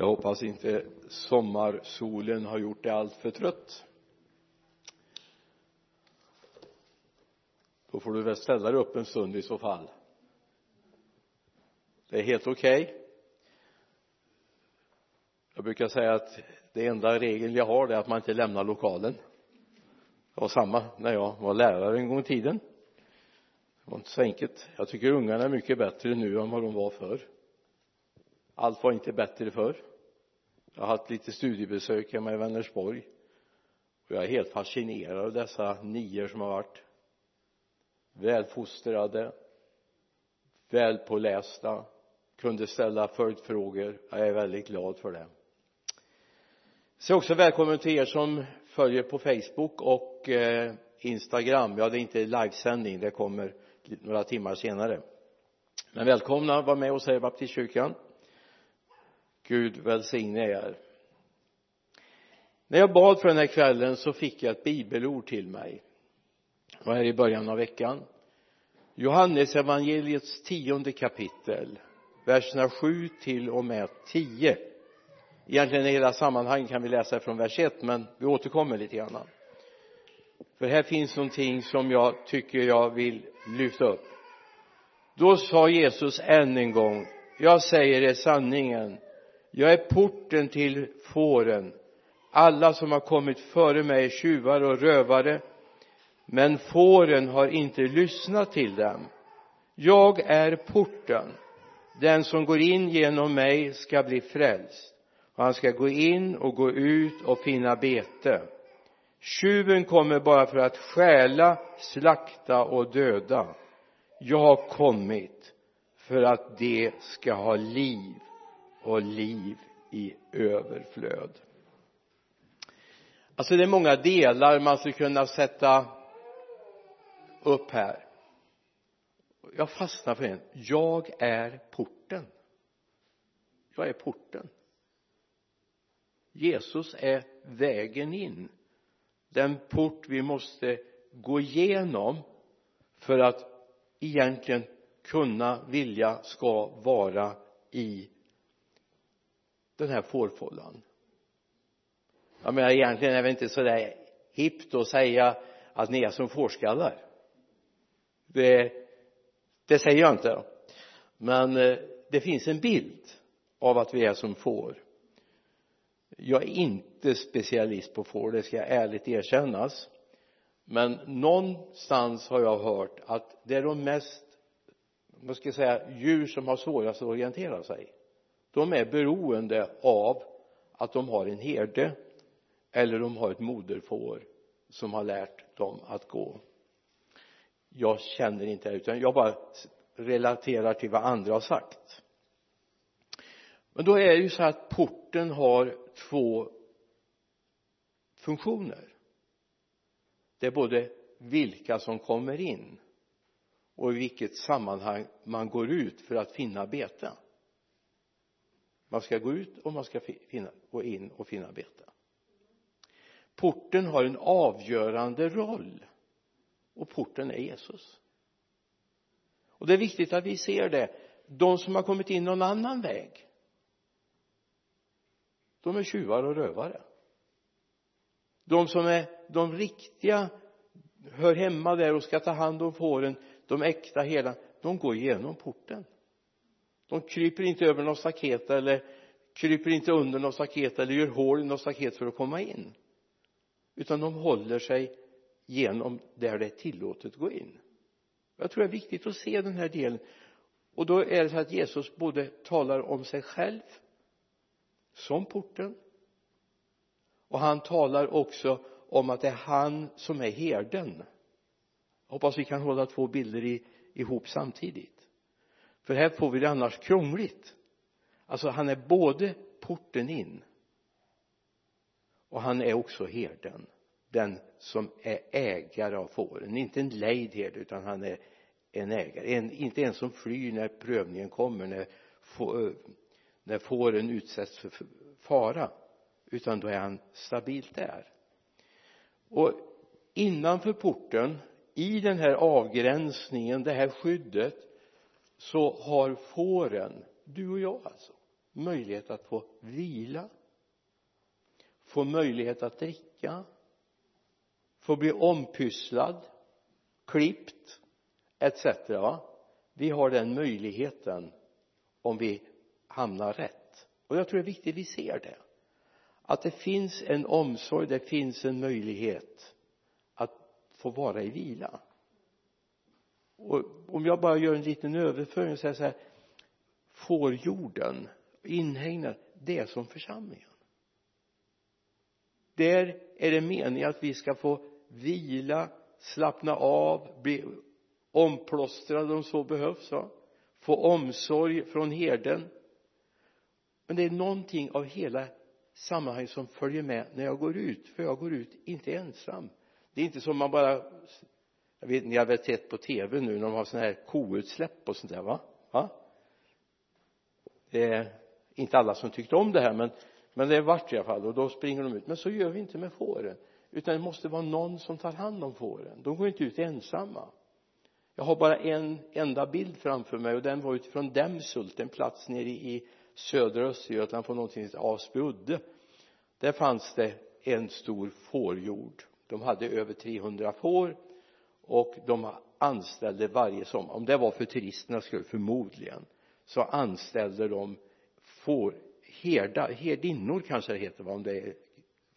jag hoppas inte sommarsolen har gjort dig allt för trött. Då får du väl ställa dig upp en stund i så fall. Det är helt okej. Okay. jag brukar säga att det enda regeln jag har det är att man inte lämnar lokalen. Det var samma när jag var lärare en gång i tiden. Det var inte så enkelt. Jag tycker ungarna är mycket bättre nu än vad de var förr. Allt var inte bättre förr jag har haft lite studiebesök hemma i Vänersborg. Och jag är helt fascinerad av dessa nior som har varit. Välfostrade välpålästa kunde ställa följdfrågor. Jag är väldigt glad för det. Så också välkommen till er som följer på Facebook och eh, Instagram. Ja det är inte livesändning. Det kommer några timmar senare. Men välkomna. Var med oss här i baptistkyrkan Gud välsigne er. När jag bad för den här kvällen så fick jag ett bibelord till mig. Det var här i början av veckan. Johannes evangeliets tionde kapitel verserna 7 till och med 10 egentligen i hela sammanhanget kan vi läsa från vers 1 men vi återkommer lite grann. För här finns någonting som jag tycker jag vill lyfta upp. Då sa Jesus än en gång jag säger er sanningen jag är porten till fåren. Alla som har kommit före mig är tjuvar och rövare men fåren har inte lyssnat till dem. Jag är porten. Den som går in genom mig ska bli frälst. Och han ska gå in och gå ut och finna bete. Tjuven kommer bara för att stjäla, slakta och döda. Jag har kommit för att de ska ha liv och liv i överflöd. Alltså det är många delar man skulle kunna sätta upp här. Jag fastnar för en. Jag är porten. Jag är porten. Jesus är vägen in. Den port vi måste gå igenom för att egentligen kunna vilja ska vara i den här fårfållan. Jag menar egentligen är det inte så där hippt att säga att ni är som fårskallar. Det, det säger jag inte. Men eh, det finns en bild av att vi är som får. Jag är inte specialist på får det ska jag ärligt erkännas. Men någonstans har jag hört att det är de mest vad ska jag säga djur som har svårast att orientera sig de är beroende av att de har en herde eller de har ett moderfår som har lärt dem att gå. Jag känner inte det utan jag bara relaterar till vad andra har sagt. Men då är det ju så att porten har två funktioner. Det är både vilka som kommer in och i vilket sammanhang man går ut för att finna bete man ska gå ut och man ska finna, gå in och finna bete. Porten har en avgörande roll och porten är Jesus. Och det är viktigt att vi ser det. De som har kommit in någon annan väg de är tjuvar och rövare. De som är de riktiga hör hemma där och ska ta hand om fåren de äkta hela de går igenom porten de kryper inte över något staket eller kryper inte under något staket eller gör hål i något staket för att komma in. Utan de håller sig genom där det är tillåtet att gå in. Jag tror det är viktigt att se den här delen. Och då är det så att Jesus både talar om sig själv som porten och han talar också om att det är han som är herden. Hoppas vi kan hålla två bilder ihop samtidigt för här får vi det annars krångligt. Alltså han är både porten in och han är också herden. Den som är ägare av fåren. Inte en lejd herde utan han är en ägare. En, inte en som flyr när prövningen kommer när, få, när fåren utsätts för fara. Utan då är han stabilt där. Och innanför porten i den här avgränsningen det här skyddet så har fåren du och jag alltså möjlighet att få vila få möjlighet att dricka få bli ompysslad klippt etc vi har den möjligheten om vi hamnar rätt. Och jag tror det är viktigt att vi ser det. Att det finns en omsorg, det finns en möjlighet att få vara i vila och om jag bara gör en liten överföring och säger så här får jorden inhägnad det är som församlingen. Där är det meningen att vi ska få vila slappna av bli omplåstrade om så behövs va? få omsorg från herden. Men det är någonting av hela sammanhanget som följer med när jag går ut för jag går ut inte ensam. Det är inte som man bara jag vet ni har väl sett på tv nu när de har sådana här koutsläpp och sånt där va? Va det är inte alla som tyckte om det här men men det vart i alla fall och då springer de ut. Men så gör vi inte med fåren utan det måste vara någon som tar hand om fåren. De går inte ut ensamma. Jag har bara en enda bild framför mig och den var utifrån Dämshult en plats nere i södra Östergötland på någonting som heter Asbyudde där fanns det en stor fårjord. De hade över 300 får och de anställde varje sommar om det var för turisternas skull förmodligen så anställde de får herda, herdinnor kanske det heter va om det är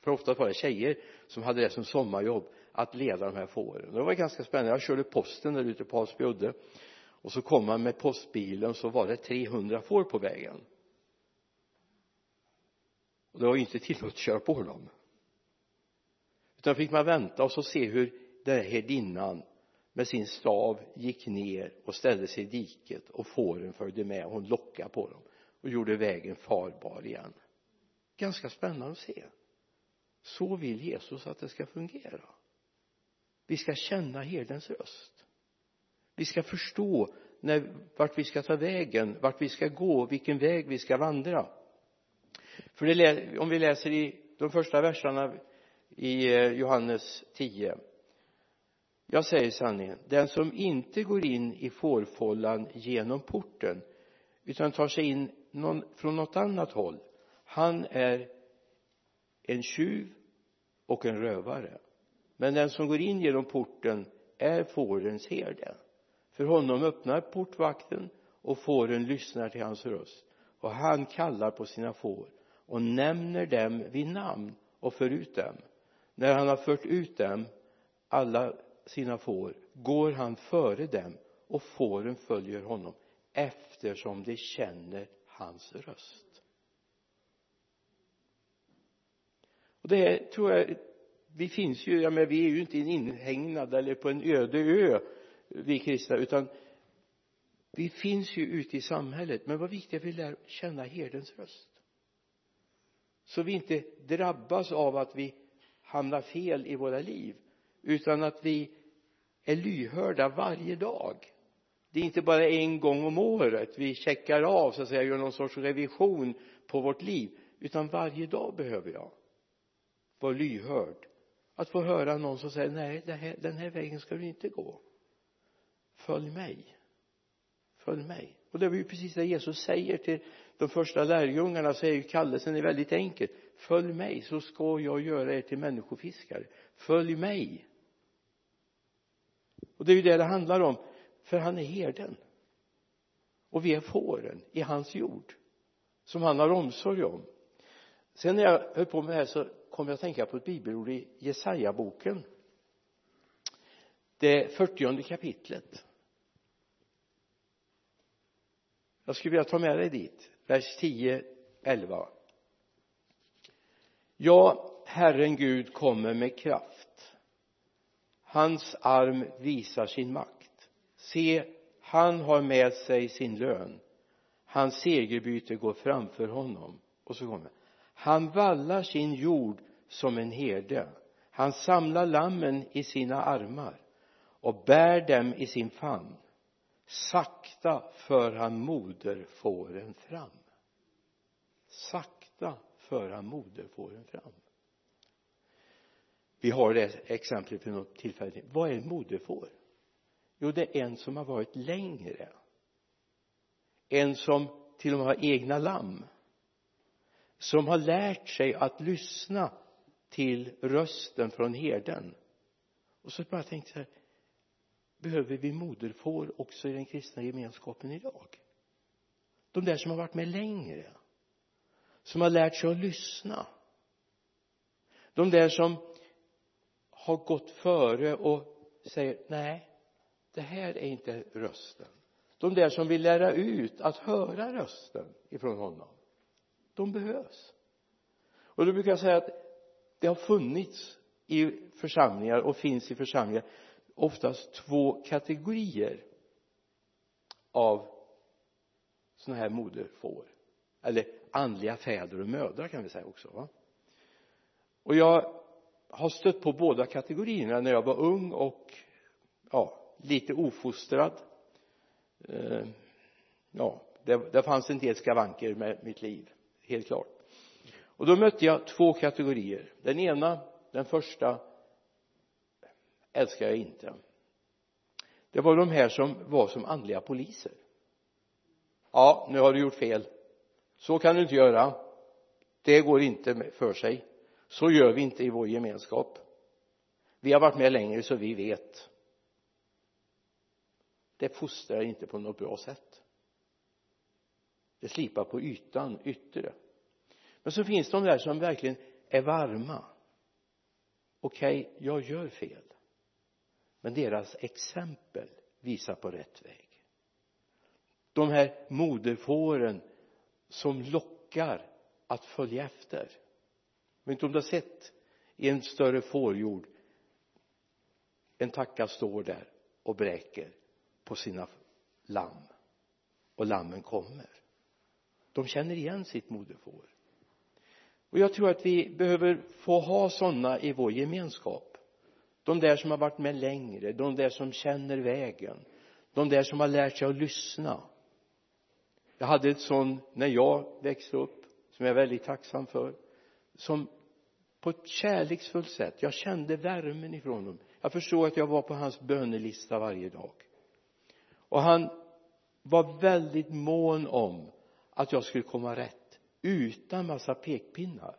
för ofta var det tjejer som hade det som sommarjobb att leda de här fåren. Det var ganska spännande. Jag körde posten där ute på Asbyudde och så kom man med postbilen så var det 300 får på vägen. Och det var ju inte tillåtet att köra på dem. Utan fick man vänta och så se hur där herdinnan med sin stav gick ner och ställde sig i diket och fåren följde med. Hon lockade på dem och gjorde vägen farbar igen. Ganska spännande att se. Så vill Jesus att det ska fungera. Vi ska känna herdens röst. Vi ska förstå när, vart vi ska ta vägen, vart vi ska gå, vilken väg vi ska vandra. För det, om vi läser i de första verserna i eh, Johannes 10 jag säger sanningen. Den som inte går in i fårfållan genom porten utan tar sig in någon, från något annat håll han är en tjuv och en rövare. Men den som går in genom porten är fårens herde. För honom öppnar portvakten och fåren lyssnar till hans röst. Och han kallar på sina får och nämner dem vid namn och för ut dem. När han har fört ut dem alla sina får går han före dem och fåren följer honom eftersom de känner hans röst. Och det här tror jag vi finns ju, ja men vi är ju inte inhägnad eller på en öde ö vi kristna utan vi finns ju ute i samhället. Men vad viktigt är att vi lär känna herdens röst. Så vi inte drabbas av att vi hamnar fel i våra liv utan att vi är lyhörda varje dag. Det är inte bara en gång om året vi checkar av så att säga gör någon sorts revision på vårt liv utan varje dag behöver jag vara lyhörd. Att få höra någon som säger nej här, den här vägen ska du inte gå. Följ mig. Följ mig. Och det är ju precis det Jesus säger till de första lärjungarna så är ju kallelsen är väldigt enkel. Följ mig så ska jag göra er till människofiskare. Följ mig och det är ju det det handlar om. För han är herden. Och vi är fåren i hans jord som han har omsorg om. Sen när jag höll på med det här så kom jag att tänka på ett bibelord i Jesaja-boken. Det fyrtionde kapitlet. Jag skulle vilja ta med dig dit vers 10 11 ja Herren Gud kommer med kraft hans arm visar sin makt. Se han har med sig sin lön. Hans segerbyte går framför honom. Och så kommer han vallar sin jord som en herde. Han samlar lammen i sina armar och bär dem i sin famn. Sakta för han moderfåren fram. Sakta för han moderfåren fram vi har det exemplet vid något tillfälle. Vad är moderfår? Jo det är en som har varit längre. En som till och med har egna lamm. Som har lärt sig att lyssna till rösten från herden. Och så bara tänkte jag så här behöver vi moderfår också i den kristna gemenskapen idag? De där som har varit med längre. Som har lärt sig att lyssna. De där som har gått före och säger nej det här är inte rösten. De där som vill lära ut att höra rösten ifrån honom de behövs. Och då brukar jag säga att det har funnits i församlingar och finns i församlingar oftast två kategorier av sådana här moderfår eller andliga fäder och mödrar kan vi säga också va? Och jag har stött på båda kategorierna när jag var ung och ja lite ofostrad. Eh, ja det, det fanns en del skavanker med mitt liv helt klart. Och då mötte jag två kategorier. Den ena den första älskar jag inte. Det var de här som var som andliga poliser. Ja nu har du gjort fel. Så kan du inte göra. Det går inte för sig så gör vi inte i vår gemenskap. Vi har varit med längre så vi vet. Det fostrar inte på något bra sätt. Det slipar på ytan yttre. Men så finns de där som verkligen är varma. Okej okay, jag gör fel. Men deras exempel visar på rätt väg. De här moderfåren som lockar att följa efter vet inte om du har sett i en större fårjord en tacka står där och bräker på sina lamm och lammen kommer. De känner igen sitt moderfår. Och jag tror att vi behöver få ha sådana i vår gemenskap. De där som har varit med längre de där som känner vägen de där som har lärt sig att lyssna. Jag hade ett sån när jag växte upp som jag är väldigt tacksam för som på ett kärleksfullt sätt jag kände värmen ifrån honom. Jag förstod att jag var på hans bönelista varje dag. Och han var väldigt mån om att jag skulle komma rätt utan massa pekpinnar.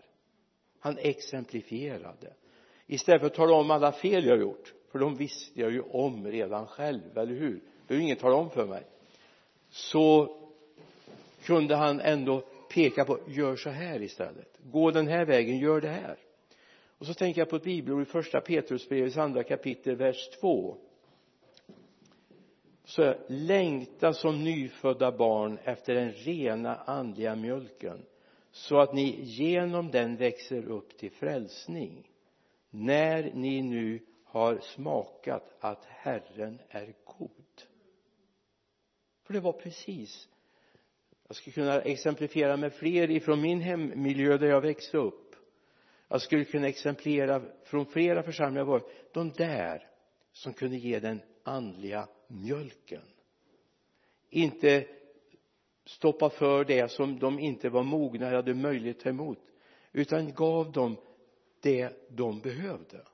Han exemplifierade. Istället för att tala om alla fel jag gjort för de visste jag ju om redan själv, eller hur? Det behöver ingen tala om för mig. Så kunde han ändå peka på gör så här istället. Gå den här vägen, gör det här. Och så tänker jag på ett bibelord i första Petrusbrevets andra kapitel vers 2 så längta som nyfödda barn efter den rena andliga mjölken så att ni genom den växer upp till frälsning när ni nu har smakat att Herren är god. För det var precis jag skulle kunna exemplifiera med fler ifrån min hemmiljö där jag växte upp. Jag skulle kunna exemplifiera från flera församlingar var de där som kunde ge den andliga mjölken. Inte stoppa för det som de inte var mogna eller hade möjlighet att ta emot utan gav dem det de behövde.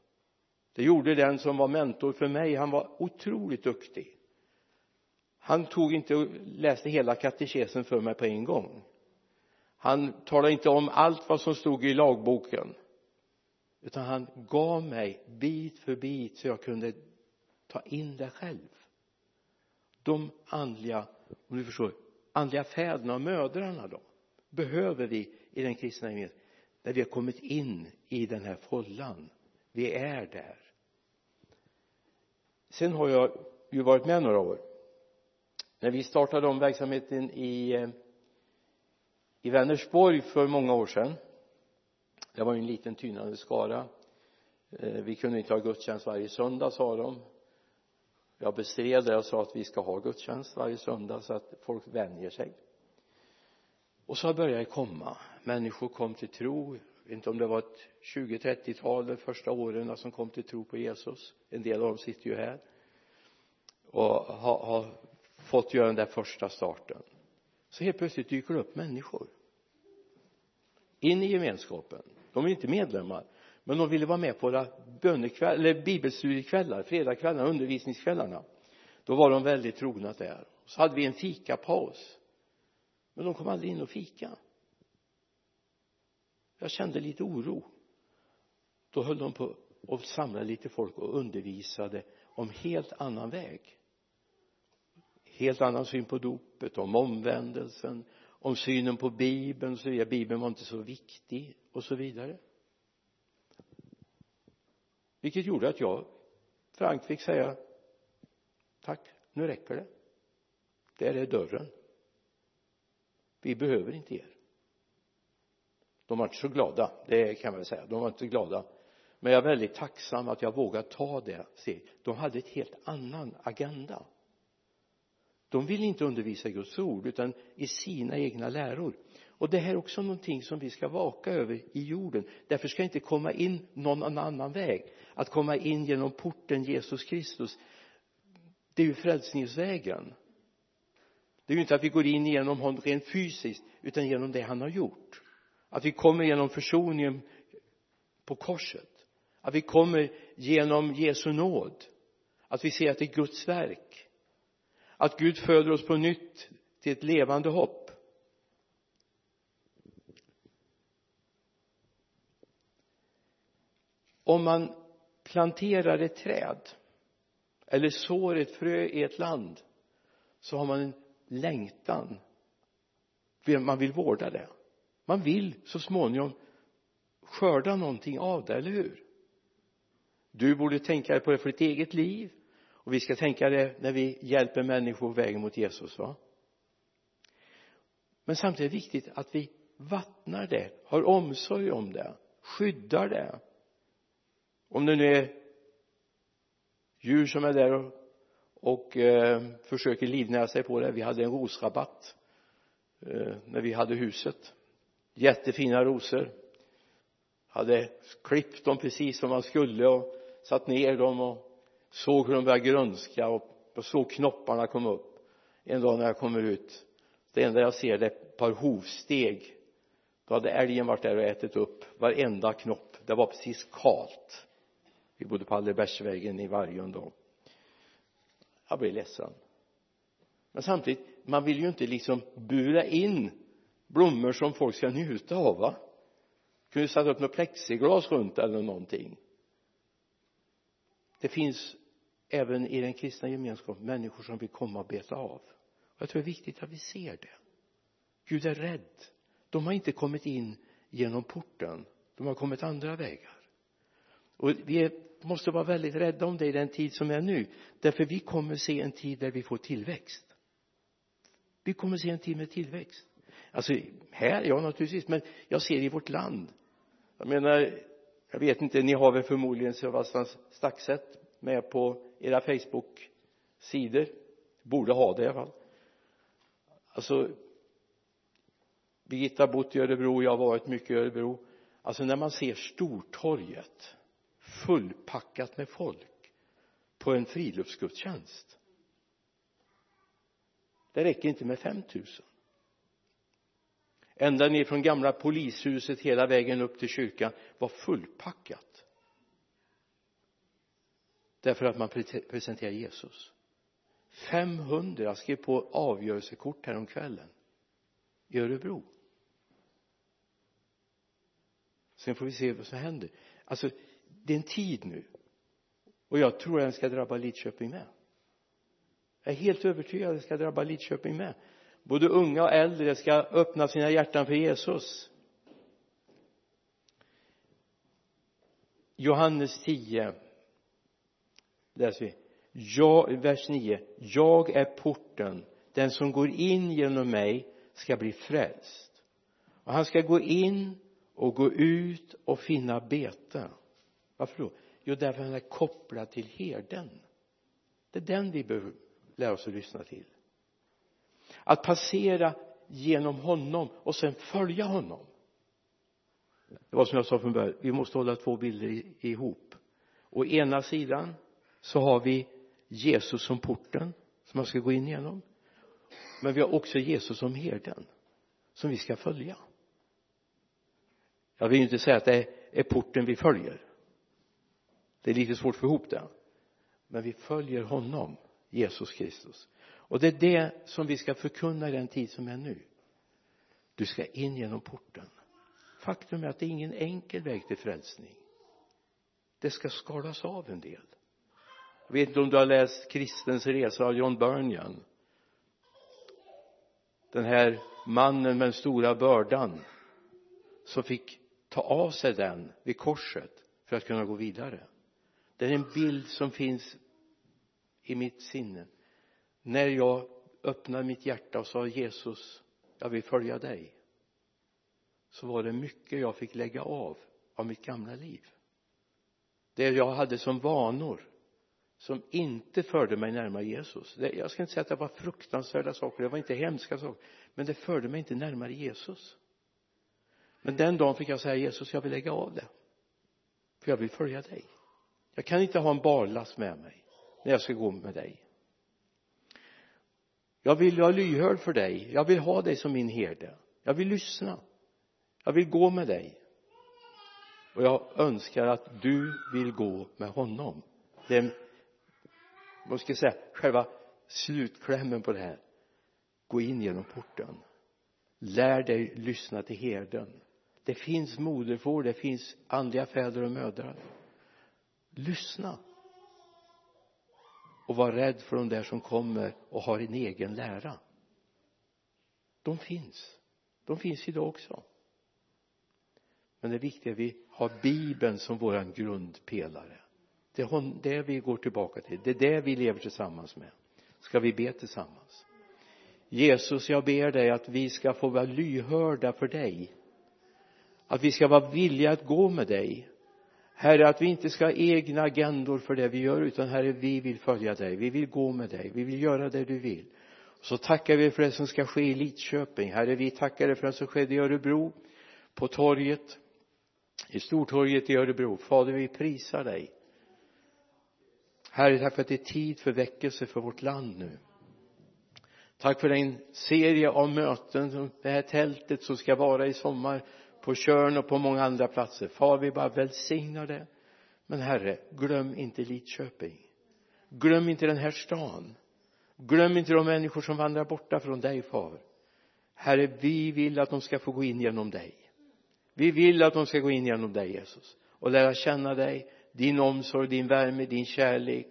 Det gjorde den som var mentor för mig. Han var otroligt duktig han tog inte och läste hela katekesen för mig på en gång. Han talade inte om allt vad som stod i lagboken utan han gav mig bit för bit så jag kunde ta in det själv. De andliga om du förstår andliga fäderna och mödrarna då behöver vi i den kristna gemenskapen när vi har kommit in i den här follan. Vi är där. Sen har jag ju varit med några år när vi startade om verksamheten i eh, i Vänersborg för många år sedan det var ju en liten tynande skara. Eh, vi kunde inte ha gudstjänst varje söndag sa de. Jag bestred det och sa att vi ska ha gudstjänst varje söndag så att folk vänjer sig. Och så började det komma. Människor kom till tro. Jag vet inte om det var ett 20-30-tal de första åren som kom till tro på Jesus. En del av dem sitter ju här. Och har, har fått göra den där första starten så helt plötsligt dyker det upp människor in i gemenskapen. De är inte medlemmar men de ville vara med på våra bönekvällar eller bibelstudiekvällar fredagskvällarna undervisningskvällarna. Då var de väldigt trogna där. Så hade vi en fikapaus. Men de kom aldrig in och fika. Jag kände lite oro. Då höll de på och samlade lite folk och undervisade om helt annan väg helt annan syn på dopet, om omvändelsen om synen på bibeln och så vidare bibeln var inte så viktig och så vidare. Vilket gjorde att jag frankt fick säga tack, nu räcker det. Där är dörren. Vi behöver inte er. De var inte så glada det kan man väl säga. De var inte glada. Men jag är väldigt tacksam att jag vågade ta det steget. De hade ett helt annan agenda de vill inte undervisa i Guds ord utan i sina egna läror. Och det här är också någonting som vi ska vaka över i jorden. Därför ska inte komma in någon annan väg. Att komma in genom porten Jesus Kristus det är ju frälsningsvägen. Det är ju inte att vi går in genom honom rent fysiskt utan genom det han har gjort. Att vi kommer genom försoningen på korset. Att vi kommer genom Jesu nåd. Att vi ser att det är Guds verk att Gud föder oss på nytt till ett levande hopp. Om man planterar ett träd eller sår ett frö i ett land så har man en längtan. Man vill vårda det. Man vill så småningom skörda någonting av det, eller hur? Du borde tänka på det för ditt eget liv och vi ska tänka det när vi hjälper människor på vägen mot Jesus va? Men samtidigt är det viktigt att vi vattnar det, har omsorg om det, skyddar det. Om det nu är djur som är där och, och eh, försöker livnära sig på det. Vi hade en rosrabatt eh, när vi hade huset. Jättefina rosor. Hade klippt dem precis som man skulle och satt ner dem och såg hur de började grönska och såg knopparna komma upp. En dag när jag kommer ut det enda jag ser det är ett par hovsteg. Då hade älgen varit där och ätit upp varenda knopp. Det var precis kalt. Vi bodde på Allebergsvägen i Vargön då. Jag blev ledsen. Men samtidigt man vill ju inte liksom bura in blommor som folk ska njuta av va? Kunde satt upp något plexiglas runt eller någonting? Det finns även i den kristna gemenskapen människor som vill komma och beta av. Jag tror det är viktigt att vi ser det. Gud är rädd. De har inte kommit in genom porten. De har kommit andra vägar. Och vi måste vara väldigt rädda om det i den tid som är nu därför vi kommer se en tid där vi får tillväxt. Vi kommer se en tid med tillväxt. Alltså här, ja naturligtvis men jag ser i vårt land. Jag menar jag vet inte, ni har väl förmodligen Sebastian Staxet med på era Facebook-sidor. Borde ha det i alla fall. Alltså Birgitta har bott i Örebro, jag har varit mycket i Örebro. Alltså när man ser Stortorget fullpackat med folk på en friluftsgudstjänst det räcker inte med 5000 ända ner från gamla polishuset hela vägen upp till kyrkan var fullpackat därför att man presenterar Jesus. 500 skrev på avgörelsekort häromkvällen i Örebro. Sen får vi se vad som händer. Alltså det är en tid nu. Och jag tror att den ska drabba Lidköping med. Jag är helt övertygad att den ska drabba Lidköping med. Både unga och äldre ska öppna sina hjärtan för Jesus. Johannes 10 läser vi. Jag, vers 9 jag är porten. Den som går in genom mig ska bli frälst. Och han ska gå in och gå ut och finna bete. Varför då? Jo därför han är kopplad till herden. Det är den vi behöver lära oss att lyssna till. Att passera genom honom och sen följa honom. Det var som jag sa från början vi måste hålla två bilder ihop. Å ena sidan så har vi Jesus som porten som man ska gå in genom. Men vi har också Jesus som herden som vi ska följa. Jag vill inte säga att det är porten vi följer. Det är lite svårt att få ihop det. Men vi följer honom Jesus Kristus. Och det är det som vi ska förkunna i den tid som är nu. Du ska in genom porten. Faktum är att det är ingen enkel väg till frälsning. Det ska skalas av en del jag vet inte om du har läst kristens resa av John Bunyan. Den här mannen med den stora bördan som fick ta av sig den vid korset för att kunna gå vidare. Det är en bild som finns i mitt sinne. När jag öppnade mitt hjärta och sa Jesus jag vill följa dig så var det mycket jag fick lägga av av mitt gamla liv. Det jag hade som vanor som inte förde mig närmare Jesus. Jag ska inte säga att det var fruktansvärda saker det var inte hemska saker men det förde mig inte närmare Jesus. Men den dagen fick jag säga Jesus jag vill lägga av det för jag vill följa dig. Jag kan inte ha en barlast med mig när jag ska gå med dig. Jag vill vara lyhörd för dig. Jag vill ha dig som min herde. Jag vill lyssna. Jag vill gå med dig. Och jag önskar att du vill gå med honom. Det är vad ska jag säga själva slutklämmen på det här. Gå in genom porten. Lär dig lyssna till herden. Det finns moderfår det finns andliga fäder och mödrar. Lyssna. Och var rädd för de där som kommer och har en egen lära. De finns. De finns idag också. Men det viktiga är att vi har bibeln som våran grundpelare det är det vi går tillbaka till. Det är det vi lever tillsammans med. Ska vi be tillsammans? Jesus jag ber dig att vi ska få vara lyhörda för dig. Att vi ska vara villiga att gå med dig. Herre att vi inte ska ha egna agendor för det vi gör utan Herre vi vill följa dig. Vi vill gå med dig. Vi vill göra det du vill. Så tackar vi för det som ska ske i Lidköping. Herre vi tackar dig för det som skedde i Örebro på torget i Stortorget i Örebro. Fader vi prisar dig. Herre tack för att det är tid för väckelse för vårt land nu. Tack för den serie av möten det här tältet som ska vara i sommar på Körn och på många andra platser. Far vi bara välsignar det. Men herre glöm inte Lidköping. Glöm inte den här stan. Glöm inte de människor som vandrar borta från dig far. Herre vi vill att de ska få gå in genom dig. Vi vill att de ska gå in genom dig Jesus och lära känna dig din omsorg, din värme, din kärlek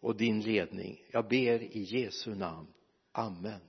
och din ledning. Jag ber i Jesu namn. Amen.